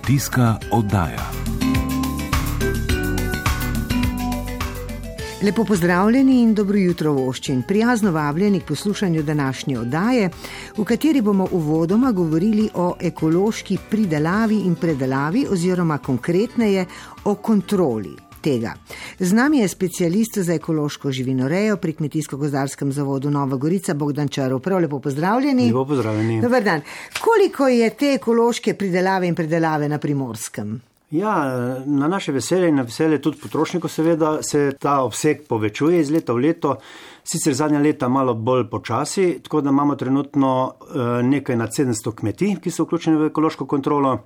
Kmetijska oddaja. Lepo pozdravljeni in dobro jutro voščin. Prijazno vabljeni k poslušanju današnje oddaje, v kateri bomo uvodoma govorili o ekološki pridelavi in predelavi oziroma konkretneje o kontroli. Tega. Z nami je specialist za ekološko živinorejo pri Kmetijsko-gozdarskem zavodu Nova Gorica Bogdan Čarov. Prav lepo pozdravljeni. Lepo pozdravljeni. Dobar dan. Koliko je te ekološke pridelave in predelave na primorskem? Ja, na naše veselje in na veselje tudi potrošnikov seveda se ta obseg povečuje iz leta v leto. Sicer zadnja leta malo bolj počasi, tako da imamo trenutno eh, nekaj nad 700 kmetij, ki so vključeni v ekološko kontrolo.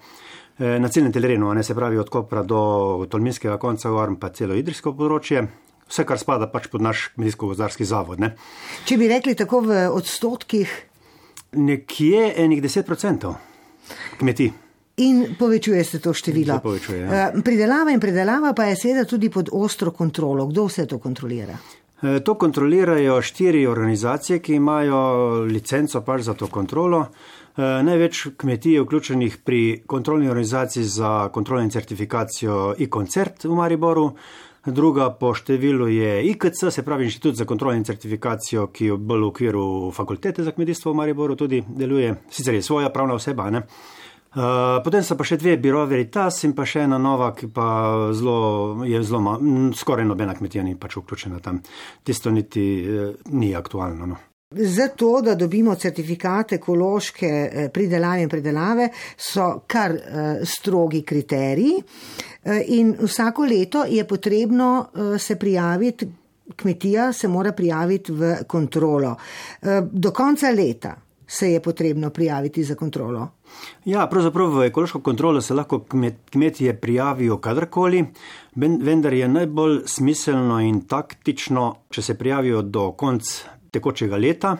Eh, na celem terenu, ne se pravi od Kopra do Tolminskega konca, gor pa celo idrijsko področje. Vse, kar spada pač pod naš kmetijsko-gozdarski zavod. Ne. Če bi rekli tako v odstotkih? Nekje enih 10% kmetij. In povečuje se to število. Se povečuje, ja. Eh, Pridelava in predelava pa je seveda tudi pod ostro kontrolo. Kdo vse to kontrolira? Eh, To kontrolirajo štiri organizacije, ki imajo licenco pač za to kontrolo. Eh, Največ kmetij je vključenih pri kontrolni organizaciji za kontrolo in certifikacijo e-koncert v Mariboru, druga po številu je IKC, se pravi Inštitut za kontrolo in certifikacijo, ki je bolj v okviru fakultete za kmetijstvo v Mariboru tudi deluje, sicer je svoja pravna oseba. Ne? Uh, potem so pa še dve, Biro Veritas in pa še ena nova, ki pa zelo, je zelo, skoraj nobena kmetija ni pač vključena tam. Tisto niti eh, ni aktualno. No. Zato, da dobimo certifikat ekološke eh, pridelave in predelave, so kar eh, strogi kriteriji eh, in vsako leto je potrebno se prijaviti, kmetija se mora prijaviti v kontrolo. Do konca leta se je potrebno prijaviti za kontrolo. Ja, pravzaprav v ekološko kontrolo se lahko kmet, kmetije prijavijo kadarkoli, ven- vendar je najbolj smiselno in taktično, če se prijavijo do konca tekočega leta,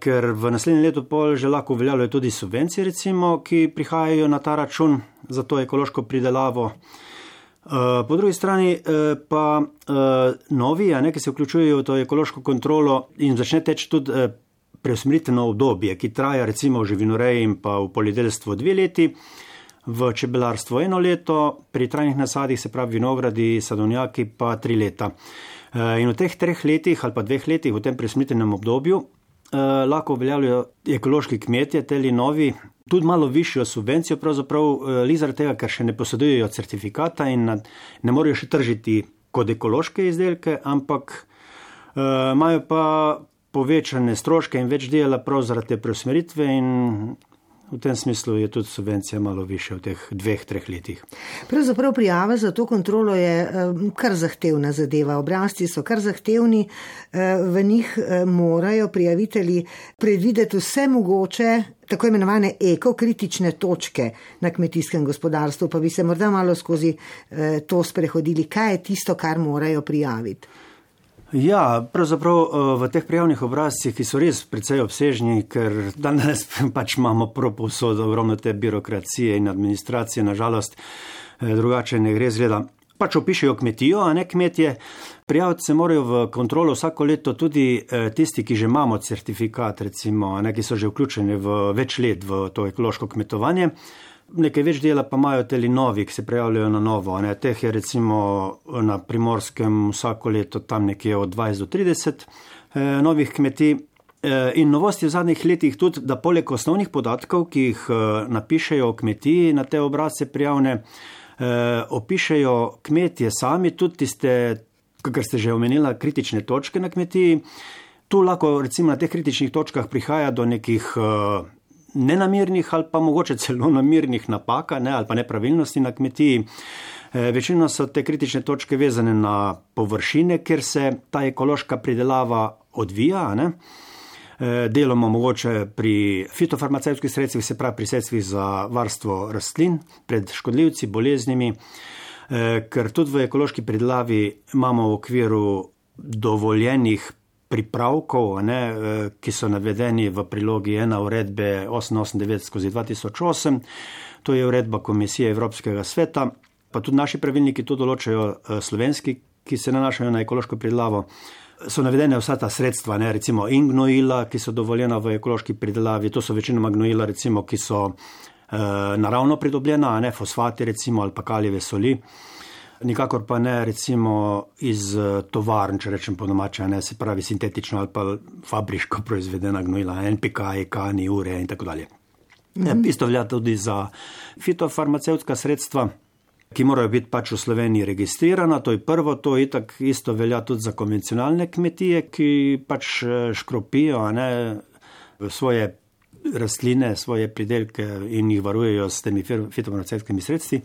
ker v naslednjem letu pol že lahko uveljavljajo tudi subvencije, recimo, ki prihajajo na ta račun za to ekološko pridelavo. Uh, Po drugi strani eh, pa uh, novi, ne, ki se vključujejo v to ekološko kontrolo in začne teči tudi eh, preusmeritveno obdobje, ki traja recimo v živinoreji in pa v poljedelstvu dve leti, v čebelarstvu eno leto, pri trajnih nasadih, se pravi vinogradi, sadovnjaki pa tri leta. Eh, In v teh treh letih ali pa dveh letih v tem preusmeritvenem obdobju eh, lahko uveljavljajo ekološki kmetje, teli novi, tudi malo višjo subvencijo, pravzaprav eh, li zaradi tega, ker še ne posedujejo certifikata in na- ne morejo še tržiti kot ekološke izdelke, ampak eh, imajo pa povečane stroške in več dela prav zaradi te preusmeritve in v tem smislu je tudi subvencija malo više v teh dveh, treh letih. Pravzaprav prijava za to kontrolo je eh, kar zahtevna zadeva. Obrazci so kar zahtevni, eh, v njih eh, morajo prijavitelji predvideti vse mogoče. Tako imenovane ekokritične točke na kmetijskem gospodarstvu, pa bi se morda malo skozi to sprehodili, kaj je tisto, kar morajo prijaviti. Ja, pravzaprav eh, v teh prijavnih obrazcih, ki so res precej obsežni, ker danes pač imamo proposod ogromno te birokracije in administracije, nažalost, eh, drugače ne gre zgleda. Pač opišejo kmetijo, a ne kmetje. Prijaviti se morajo v kontrolo vsako leto tudi eh, tisti, ki že imamo certifikat, recimo, ne, ki so že vključeni v več let v to ekološko kmetovanje. Nekaj več dela pa imajo teli novi, ki se prijavljajo na novo. Ne. Teh je recimo na primorskem vsako leto tam nekje od 20 do 30 eh, novih kmetij. Eh, In novost je v zadnjih letih tudi, da poleg osnovnih podatkov, ki jih eh, napišejo kmetiji na te obrazce prijavne, eh, opišejo kmetje sami tudi tiste, kar ste že omenila, kritične točke na kmetiji. Tu lahko recimo na teh kritičnih točkah prihaja do nekih nenamirnih ali pa mogoče celo namirnih napak ne, ali pa nepravilnosti na kmetiji. Eh, Večino so te kritične točke vezane na površine, kjer se ta ekološka pridelava odvija. Ne. Eh, Deloma mogoče pri fitofarmacevskih sredstvih, se pravi pri sredstvih za varstvo rastlin pred škodljivci, boleznimi, eh, ker tudi v ekološki pridelavi imamo v okviru dovoljenih pripravkov, ne, eh, ki so navedeni v prilogi 1 uredbe 889 skozi 2008, to je uredba Komisije Evropskega sveta, pa tudi naši pravilniki to določajo eh, slovenski, ki se nanašajo na ekološko pridelavo. So navedene vsa ta sredstva, ne, recimo in gnojila, ki so dovoljena v ekološki pridelavi, to so večinoma gnojila, recimo, ki so naravno pridobljena, ne fosfati recimo ali pa kaljeve soli. Nikakor pa ne recimo iz tovarn, če rečem po domače, ne se pravi sintetično ali pa fabriško proizvedena gnojila, NPK, kani, ure in tako dalje. Mm. Isto velja tudi za fitofarmacevtska sredstva, ki morajo biti pač v Sloveniji registrirana. To je prvo, to je tako isto velja tudi za konvencionalne kmetije, ki pač škropijo ne, svoje rastline, svoje pridelke in jih varujejo s temi fitofarmacevtskimi sredstvi.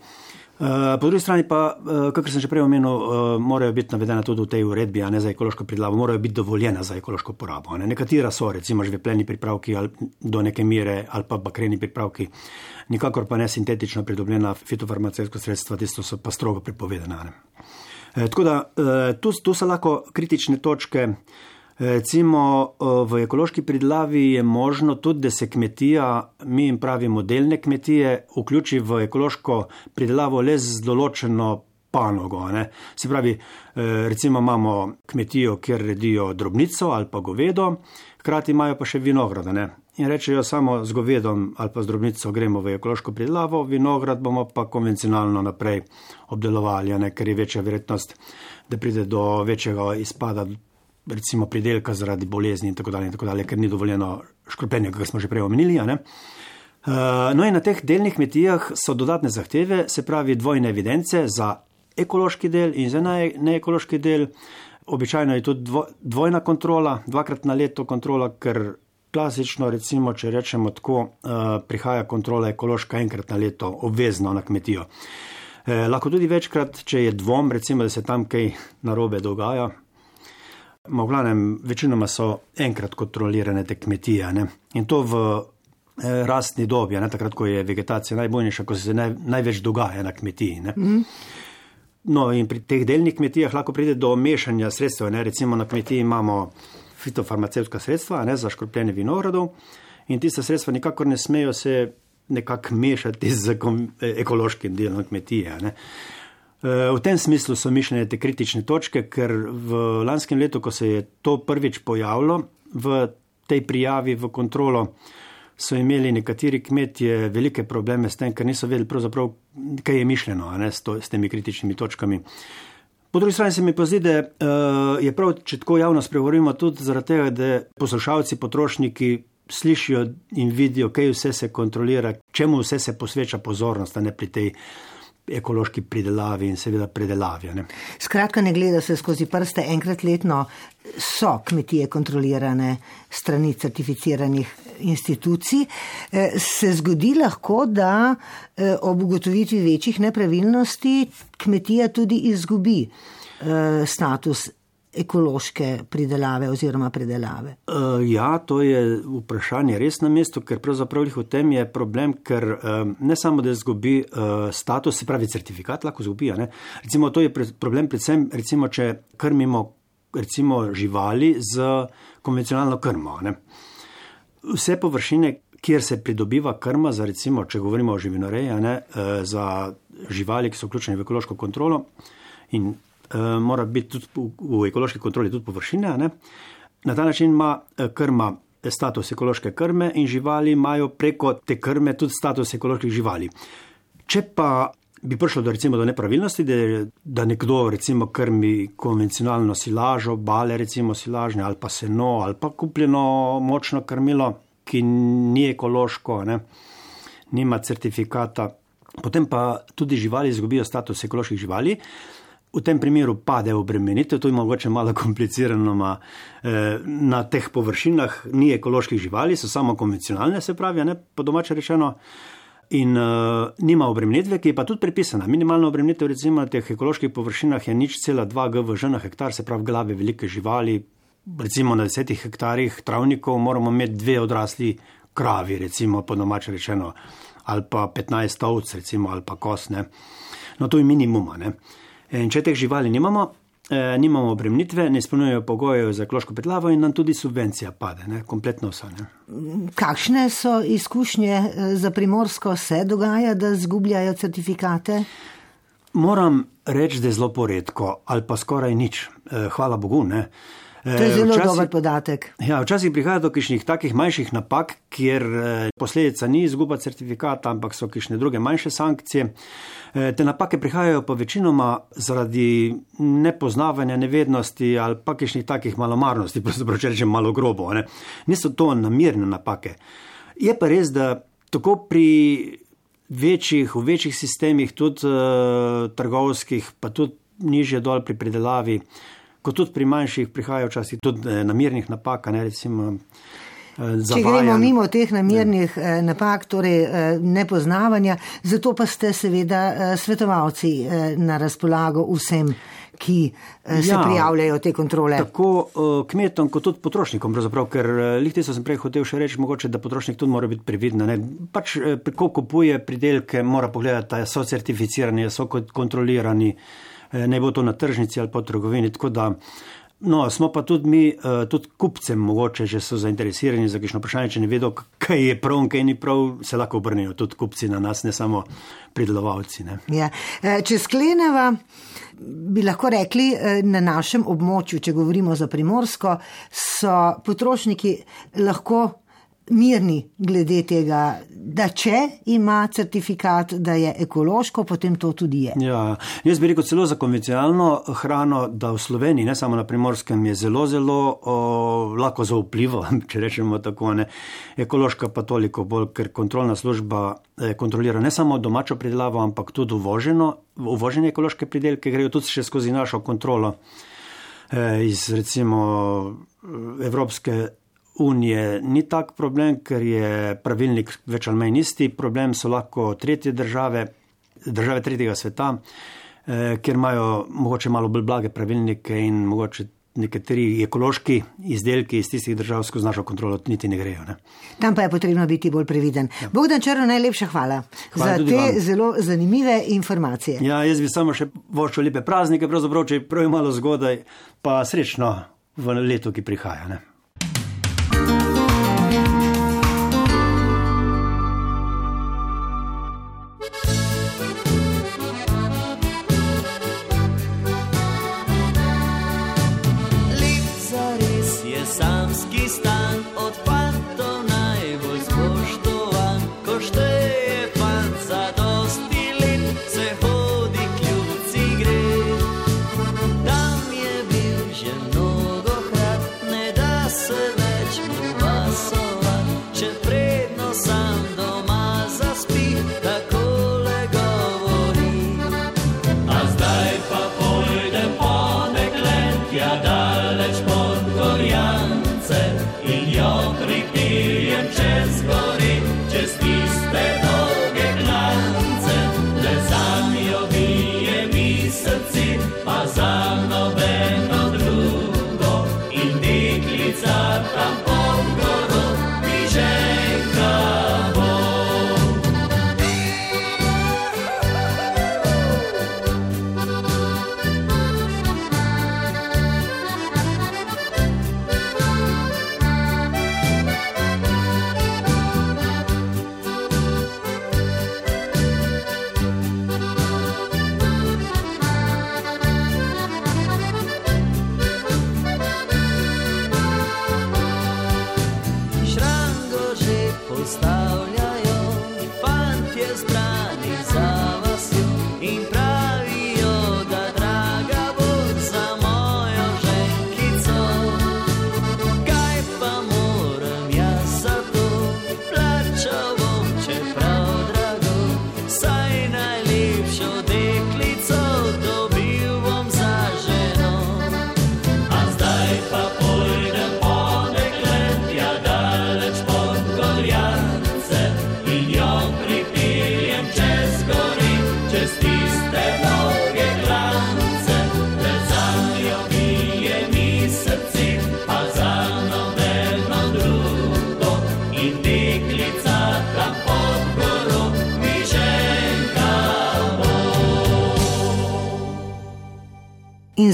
Eh, po drugi strani pa, eh, kakor sem že prej omenil, eh, morajo biti navedene tudi v tej uredbi, ne za ekološko pridlavo, morajo biti dovoljene za ekološko porabo. Ne. Nekatera so, recimo, žvepleni pripravki ali do neke mere ali pa bakreni pripravki, nikakor pa ne sintetično pridobljena fitofarmacevtska sredstva, tisto so pa strogo prepovedana. Ne. Tako da tu, tu so lahko kritične točke. Recimo v ekološki pridlavi je možno tudi, da se kmetija, mi jim pravimo delne kmetije, vključi v ekološko pridlavo le z določeno panogo. Ne. Se pravi, recimo imamo kmetijo, kjer redijo drobnico ali pa govedo, hkrati imajo pa še vinograd. Ne. In rečejo samo z govedom ali pa z drobnico gremo v ekološko pridlavo, vinograd bomo pa konvencionalno naprej obdelovali, ne, ker je večja verjetnost, da pride do večjega izpada recimo pridelka zaradi bolezni in tako dalje, in tako dalje ker ni dovoljeno škropljenje, kot smo že prej omenili. Uh, no in na teh delnih kmetijah so dodatne zahteve, se pravi dvojne evidence za ekološki del in za neekološki del. Običajno je tudi dvo, dvojna kontrola, dvakrat na leto kontrola, ker klasično, recimo, če rečemo tako, uh, prihaja kontrola ekološka enkrat na leto, obvezno na kmetijo. Eh, lahko tudi večkrat, če je dvom, recimo, da se tam kaj narobe dogaja, V glavnem, večinoma so enkrat kontrolirane te kmetije ne? in to v eh, rastni dobi, ne? takrat, ko je vegetacija najbojnejša, ko se naj, največ dogaja na kmetiji. Mm -hmm. No, in pri teh delnih kmetijah lahko pride do mešanja sredstev. Ne? Recimo na kmetiji imamo fitofarmacevtska sredstva ne? za škropljenje vinogradov in tiste sredstva nikakor ne smejo se nekako mešati z ekološkim delom kmetije. Ne? V tem smislu so mišljene te kritične točke, ker v lanskem letu, ko se je to prvič pojavilo v tej prijavi v kontrolo, so imeli nekateri kmetje velike probleme s tem, ker niso vedeli pravzaprav, kaj je mišljeno ne, s, to, s temi kritičnimi točkami. Po drugi strani se mi pa zdi, da uh, je prav, če tako javno spregovorimo, tudi zaradi tega, da poslušalci, potrošniki slišijo in vidijo, kaj vse se kontrolira, čemu vse se posveča pozornost, ne pri tej ekološki pridelavi in seveda predelavi. Ne. Skratka, ne gleda se skozi prste, enkrat letno so kmetije kontrolirane strani certificiranih institucij. Eh, se zgodi lahko, da eh, ob ugotovitvi večjih nepravilnosti kmetija tudi izgubi eh, status ekološke pridelave oziroma predelave? Uh, ja, to je vprašanje res na mestu, ker pravzaprav v tem je problem, ker ne samo, da izgubi uh, status, se pravi certifikat, lahko izgubi. Recimo, to je problem predvsem, recimo, če krmimo recimo, živali z konvencionalno krmo. Ne? Vse površine, kjer se pridobiva krma, za recimo, če govorimo o živinoreji, za živali, ki so vključene v ekološko kontrolo in mora biti tudi v, ekološki kontroli tudi površina. Ne? Na ta način ima eh, krma status ekološke krme in živali imajo preko te krme tudi status ekoloških živali. Če pa bi prišlo do, recimo, do nepravilnosti, da, da nekdo recimo krmi konvencionalno silažo, bale recimo silažne ali pa seno ali pa kupljeno močno krmilo, ki ni ekološko, ne? nima certifikata, potem pa tudi živali izgubijo status ekoloških živali. V tem primeru pade obremenitev, to je mogoče malo komplicirano, ma, eh, na teh površinah ni ekoloških živali, so samo konvencionalne, se pravi, ne po domače rečeno. In uh, nima obremenitve, ki je pa tudi pripisana. Minimalna obremenitev recimo, na teh ekoloških površinah je nič cela 2 GVŽ na hektar, se pravi glave velike živali. Recimo na desetih hektarjih travnikov moramo imeti dve odrasli kravi, recimo po domače rečeno, ali pa 15 ovc, recimo, ali pa kosne. No, to je minimum. Uh, In če teh živali nimamo, eh, nimamo obremnitve, ne izpolnjujejo pogojev za ekološko predlavo in nam tudi subvencija pade, ne? kompletno vse. Ne? Kakšne so izkušnje eh, za primorsko, se dogaja, da zgubljajo certifikate? Moram reči, da je zelo poredko ali pa skoraj nič. Eh, hvala Bogu. Ne? To je zelo včasih, dober podatek. Ja, včasih prihaja do kišnih takih manjših napak, kjer posledica ni izguba certifikata, ampak so kišne druge manjše sankcije. Te napake prihajajo pa večinoma zaradi nepoznavanja, nevednosti ali pa kišnih takih malomarnosti, pravzaprav če rečem malo grobo. Ne. Niso to namirne napake. Je pa res, da tako pri večjih, v večjih sistemih, tudi uh, trgovskih, pa tudi nižje dol pri pridelavi, kot tudi pri manjših, prihajajo včasih tudi eh, namirnih napak, ne recimo. Eh, Če gremo mimo teh namirnih ne. Eh, napak, torej nepoznavanja, zato pa ste seveda svetovalci na razpolago vsem, ki se ja, prijavljajo te kontrole. Tako kmetom, kot tudi potrošnikom, ker lihti so sem prej hotel še reči, mogoče, da potrošnik tudi mora biti previdna. Ne? Pač, ko kupuje pridelke, mora pogledati, da so certificirani, so kontrolirani. Eh, ne bo to na tržnici ali pa v trgovini. Da, no, smo pa tudi mi, eh, tudi kupcem, mogoče že so zainteresirani za kišno vprašanje, če ne vedo, kaj je prav in kaj ni prav, se lahko obrnejo tudi kupci na nas, ne samo pridelovalci. Ne. Ja. Eh, če skleneva. Bi lahko rekli, na našem območju, če govorimo za primorsko, so potrošniki lahko mirni glede tega, da če ima certifikat, da je ekološko, potem to tudi je. Ja, jaz bi rekel celo za konvencionalno hrano, da v Sloveniji, ne samo na primorskem, je zelo, zelo o, lahko zaupljivo, če rečemo tako. Ne. Ekološka pa toliko bolj, ker kontrolna služba eh, kontrolira ne samo domačo pridelavo, ampak tudi uvoženo, uvožene ekološke pridelke, grejo tudi še skozi našo kontrolo eh, iz recimo Evropske unije ni tak problem, ker je pravilnik več ali manj isti. Problem so lahko tretje države, države tretjega sveta, eh, kjer imajo mogoče malo bolj blage pravilnike in mogoče nekateri ekološki izdelki iz tistih držav skozi našo kontrolo niti ne grejo. Ne. Tam pa je potrebno biti bolj previden. Ja. Bogdan Črno, najlepša hvala, hvala za te vam. zelo zanimive informacije. Ja, jaz bi samo še voščil lepe praznike, pravzaprav, če je prav malo zgodaj, pa srečno v letu, ki prihaja. Ne.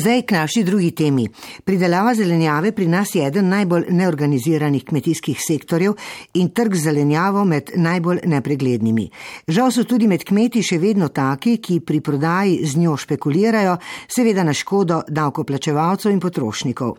Zdaj k naši drugi temi. Pridelava zelenjave pri nas je eden najbolj neorganiziranih kmetijskih sektorjev in trg z zelenjavo med najbolj nepreglednimi. Žal so tudi med kmeti še vedno taki, ki pri prodaji z njo špekulirajo, seveda na škodo davkoplačevalcev in potrošnikov.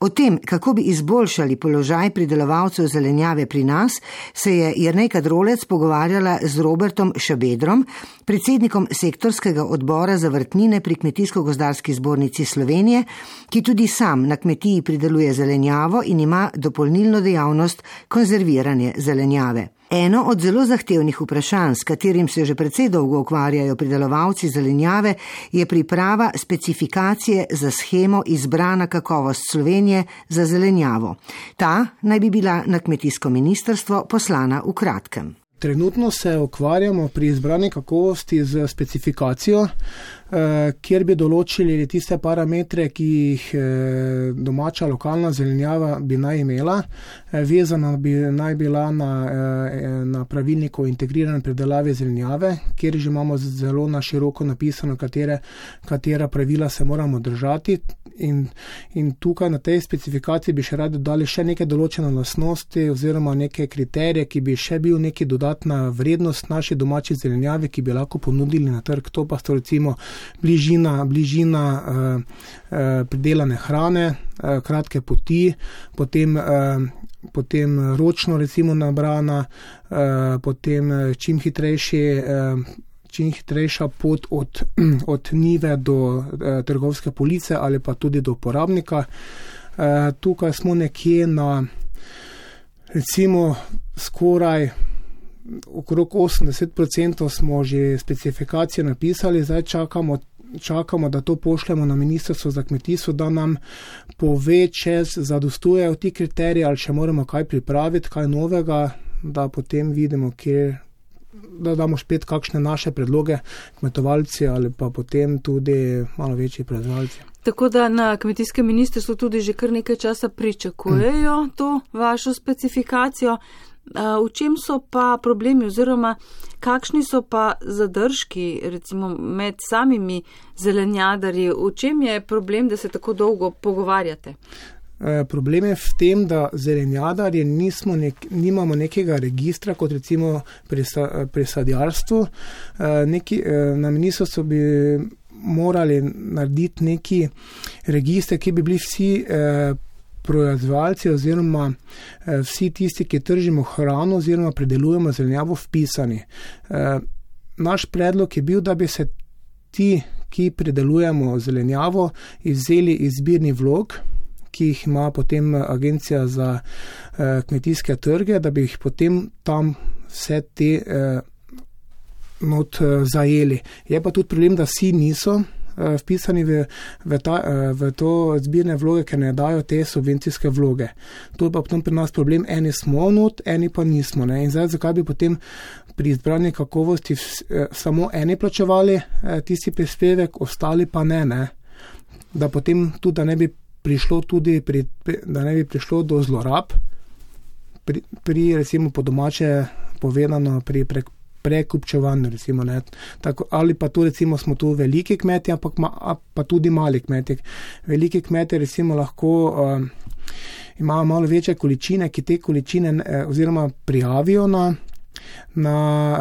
O tem, kako bi izboljšali položaj pridelovalcev zelenjave pri nas, se je Jrnej Kadrolec pogovarjala z Robertom Šabedrom, predsednikom sektorskega odbora za vrtnine pri Kmetijsko-gozdarski zbornici Slovenije, ki tudi sam na kmetiji prideluje zelenjavo in ima dopolnilno dejavnost konzerviranje zelenjave. Eno od zelo zahtevnih vprašanj, s katerim se že precej dolgo ukvarjajo pridelovalci zelenjave, je priprava specifikacije za schemo izbrana kakovost Slovenije za zelenjavo. Ta naj bi bila na kmetijsko ministrstvo poslana v kratkem. Trenutno se ukvarjamo pri izbrani kakovosti z specifikacijo, kjer bi določili tiste parametre, ki jih eh, domača lokalna zelenjava bi naj imela. Eh, vezana bi naj bila na, na pravilnik o integrirani predelavi zelenjave, kjer že imamo zelo na široko napisano, katere, katera pravila se moramo držati. In, in tukaj na tej specifikaciji bi še radi dodali še neke določene lasnosti oziroma neke kriterije, ki bi še bil neki dodatna vrednost naši domači zelenjavi, ki bi lahko ponudili na trg. To pa so recimo bližina, bližina uh, uh, pridelane hrane, uh, kratke poti, potem, uh, potem ročno recimo nabrana, uh, potem čim hitrejši. Uh, Čim hitrejša pot od, od nive do eh, trgovske police ali pa tudi do uporabnika. Eh, tukaj smo nekje na, recimo, skoraj okrog 80% smo že specifikacije napisali, zdaj čakamo, čakamo, da to pošljemo na Ministrstvo za kmetijstvo, da nam pove, če zadostujejo ti kriteriji ali če moramo kaj pripraviti, kaj novega, da potem vidimo, kje. Da damo spet kakšne naše predloge, kmetovalci ali pa potem tudi malo večji proizvajalci. Tako da na kmetijskem ministrstvu tudi že kar nekaj časa pričakujejo mm. to vašo specifikacijo. V čem so pa problemi oziroma kakšni so pa zadržki recimo med samimi zelenjadarji? V čem je problem, da se tako dolgo pogovarjate? E, problem je v tem, da zelenjadarji nek, nimamo nekega registra, kot recimo pri, pri sadjarstvu. E, neki, e, na ministrstvu bi morali narediti neki register, ki bi bili vsi proizvajalci oziroma eh, vsi tisti, ki tržimo hrano oziroma predelujemo zelenjavo, vpisani. Eh, naš predlog je bil, da bi se ti, ki predelujemo zelenjavo, izvzeli izbirni vlog, ki jih ima potem Agencija za eh, kmetijske trge, da bi jih potem tam vse te not zajeli. Je pa tudi problem, da vsi niso. Eh, vpisani v, v, ta, eh, v to zbirne vloge, ker ne dajo te subvencijske vloge. To pa potem pri nas problem, eni smo not, eni pa nismo. Ne? In zdaj, zakaj bi potem pri izbranju kakovosti eh, samo eni plačevali tisti prispevek, ostali pa ne, ne? Da potem tudi, da ne bi prišlo tudi, pri, da ne bi prišlo do zlorab. Pri, pri recimo po domače povedano, pri prek, prekupčevanju, recimo, Tako, ali pa tu recimo smo tu veliki kmeti, ampak ma, pa tudi mali kmeti. Veliki kmeti recimo lahko uh, imajo malo večje količine, ki te količine uh, oziroma prijavijo na, na,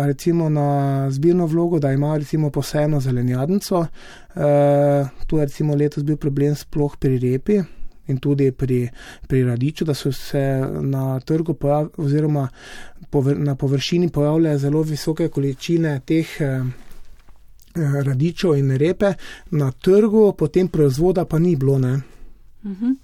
recimo, na zbirno vlogo, da imajo recimo posebno zelenjadnico. Uh, tu je recimo letos bil problem sploh pri repi in tudi pri, pri radiču, da so se na trgu pojav, oziroma pover, na površini pojavljale zelo visoke količine teh eh, radičev in repe, na trgu potem proizvoda pa ni bilo. Ne. Uh -huh.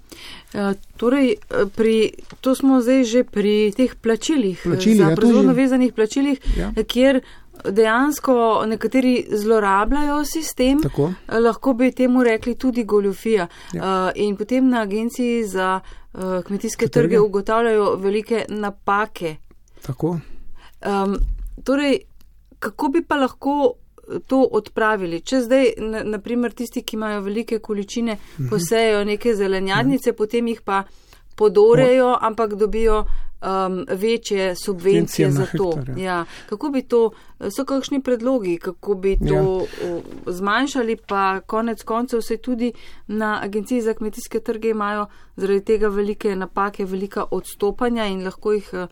uh, torej, pri, to smo zdaj že pri teh plačilih, Plačili, za ja, proizvodno vezanih plačilih, ja. kjer dejansko nekateri zlorabljajo sistem, Tako. lahko bi temu rekli tudi goljofija. Ja. Uh, in potem na agenciji za uh, kmetijske trge, trge ugotavljajo velike napake. Tako. Um, torej, kako bi pa lahko to odpravili? Če zdaj, na, naprimer, tisti, ki imajo velike količine, mhm. posejo neke zelenjadnice, mhm. potem jih pa podorejo, ampak dobijo um, večje subvencije za to. Hektar, ja. Ja. Kako bi to, so kakšni predlogi, kako bi to ja. zmanjšali, pa konec koncev se tudi na Agenciji za kmetijske trge imajo zaradi tega velike napake, velika odstopanja in lahko jih uh,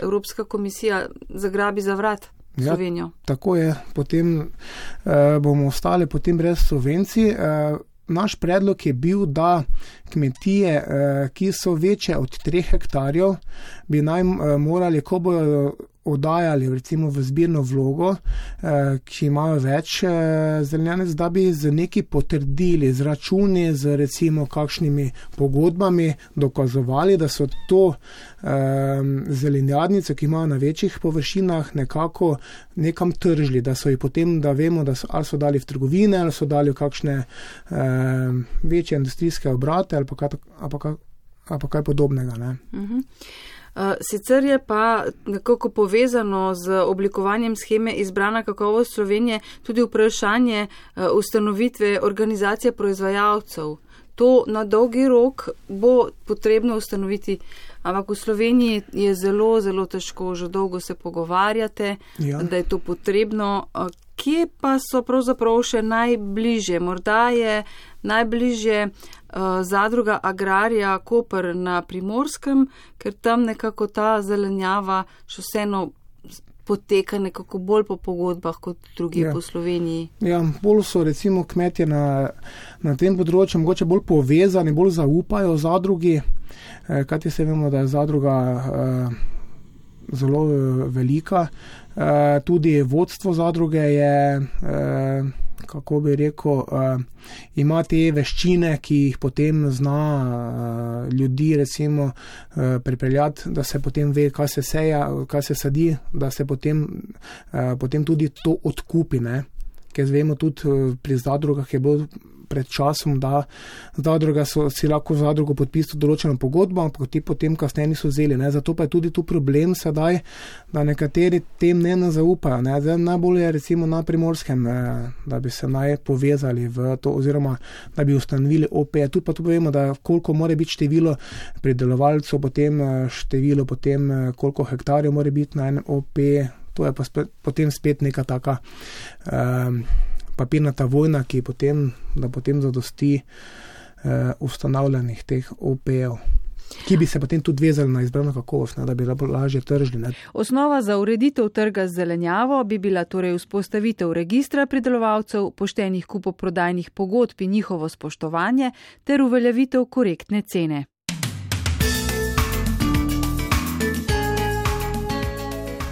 Evropska komisija zagrabi za vrat. Ja, tako je, potem uh, bomo ostali potem brez subvencij. Uh, naš predlog je bil, da kmetije, uh, ki so večje od 3 hektarjev, bi naj uh, morali, ko bojo oddajali recimo v zbirno vlogo, eh, ki imajo več eh, zelenjanec, da bi z neki potrdili, z računi, z recimo kakšnimi pogodbami dokazovali, da so to eh, zelenjadnice, ki imajo na večjih površinah, nekako nekam tržili, da so jih potem, da vemo, da so, ali so dali v trgovine, ali so dali v kakšne večje industrijske obrate ali pa kaj, ali pa kaj, ali pa kaj podobnega. Uh mhm. -huh. Eh, sicer je pa nekako povezano z oblikovanjem scheme izbrana kakovost Slovenije tudi vprašanje eh, ustanovitve organizacije proizvajalcev. To na dolgi rok bo potrebno ustanoviti, ampak v Sloveniji je zelo, zelo težko, že dolgo se pogovarjate, ja. da je to potrebno. Eh, kje pa so pravzaprav še najbliže? Morda je najbliže uh, zadruga Agrarija Koper na Primorskem, ker tam nekako ta zelenjava še vseeno poteka nekako bolj po pogodbah kot drugi ja. po Sloveniji. Ja, bolj so recimo kmetje na, na tem področju mogoče bolj povezani, bolj zaupajo zadrugi, eh, kajti se vemo, da je zadruga eh, zelo eh, velika. Eh, tudi vodstvo zadruge je. Eh, kako bi rekel, uh, ima te veščine, ki jih potem zna uh, ljudi, recimo, uh, pripeljati, da se potem ve, kaj se seja, kaj se sadi, da se potem, uh, potem tudi to odkupi. Ne? Ker vemo tudi pri zadrugah je bilo pred časom, da zadruga so si lahko v zadrugo podpisali določeno pogodbo, ampak ti potem kasneje niso vzeli. Ne. Zato pa je tudi tu problem sedaj, da nekateri tem ne zaupajo. Ne. Zdaj, najbolje je recimo na primorskem, eh, da bi se naj povezali v to oziroma da bi ustanovili OP. Tu pa tudi vemo, da koliko more biti število pridelovalcev, potem eh, število, potem eh, koliko hektarjev more biti na enem OP. To je pa spet, potem spet neka taka. Um, papirnata vojna, ki potem, da potem zadosti uh, ustanavljenih teh OPE-ov. Ki bi se potem tudi vezali na izbrano kakovost, da bi lahko lažje tržili. Ne? Osnova za ureditev trga z zelenjavo bi bila torej vzpostavitev registra pridelovalcev, poštenih kupoprodajnih pogodb in njihovo spoštovanje ter uveljavitev korektne cene.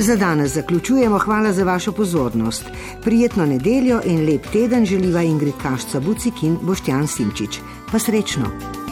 Za danes zaključujemo. Hvala za vašo pozornost. Prijetno nedeljo in lep teden želiva Ingrid Kašca Bucik in Boštjan Simčič. Pa srečno!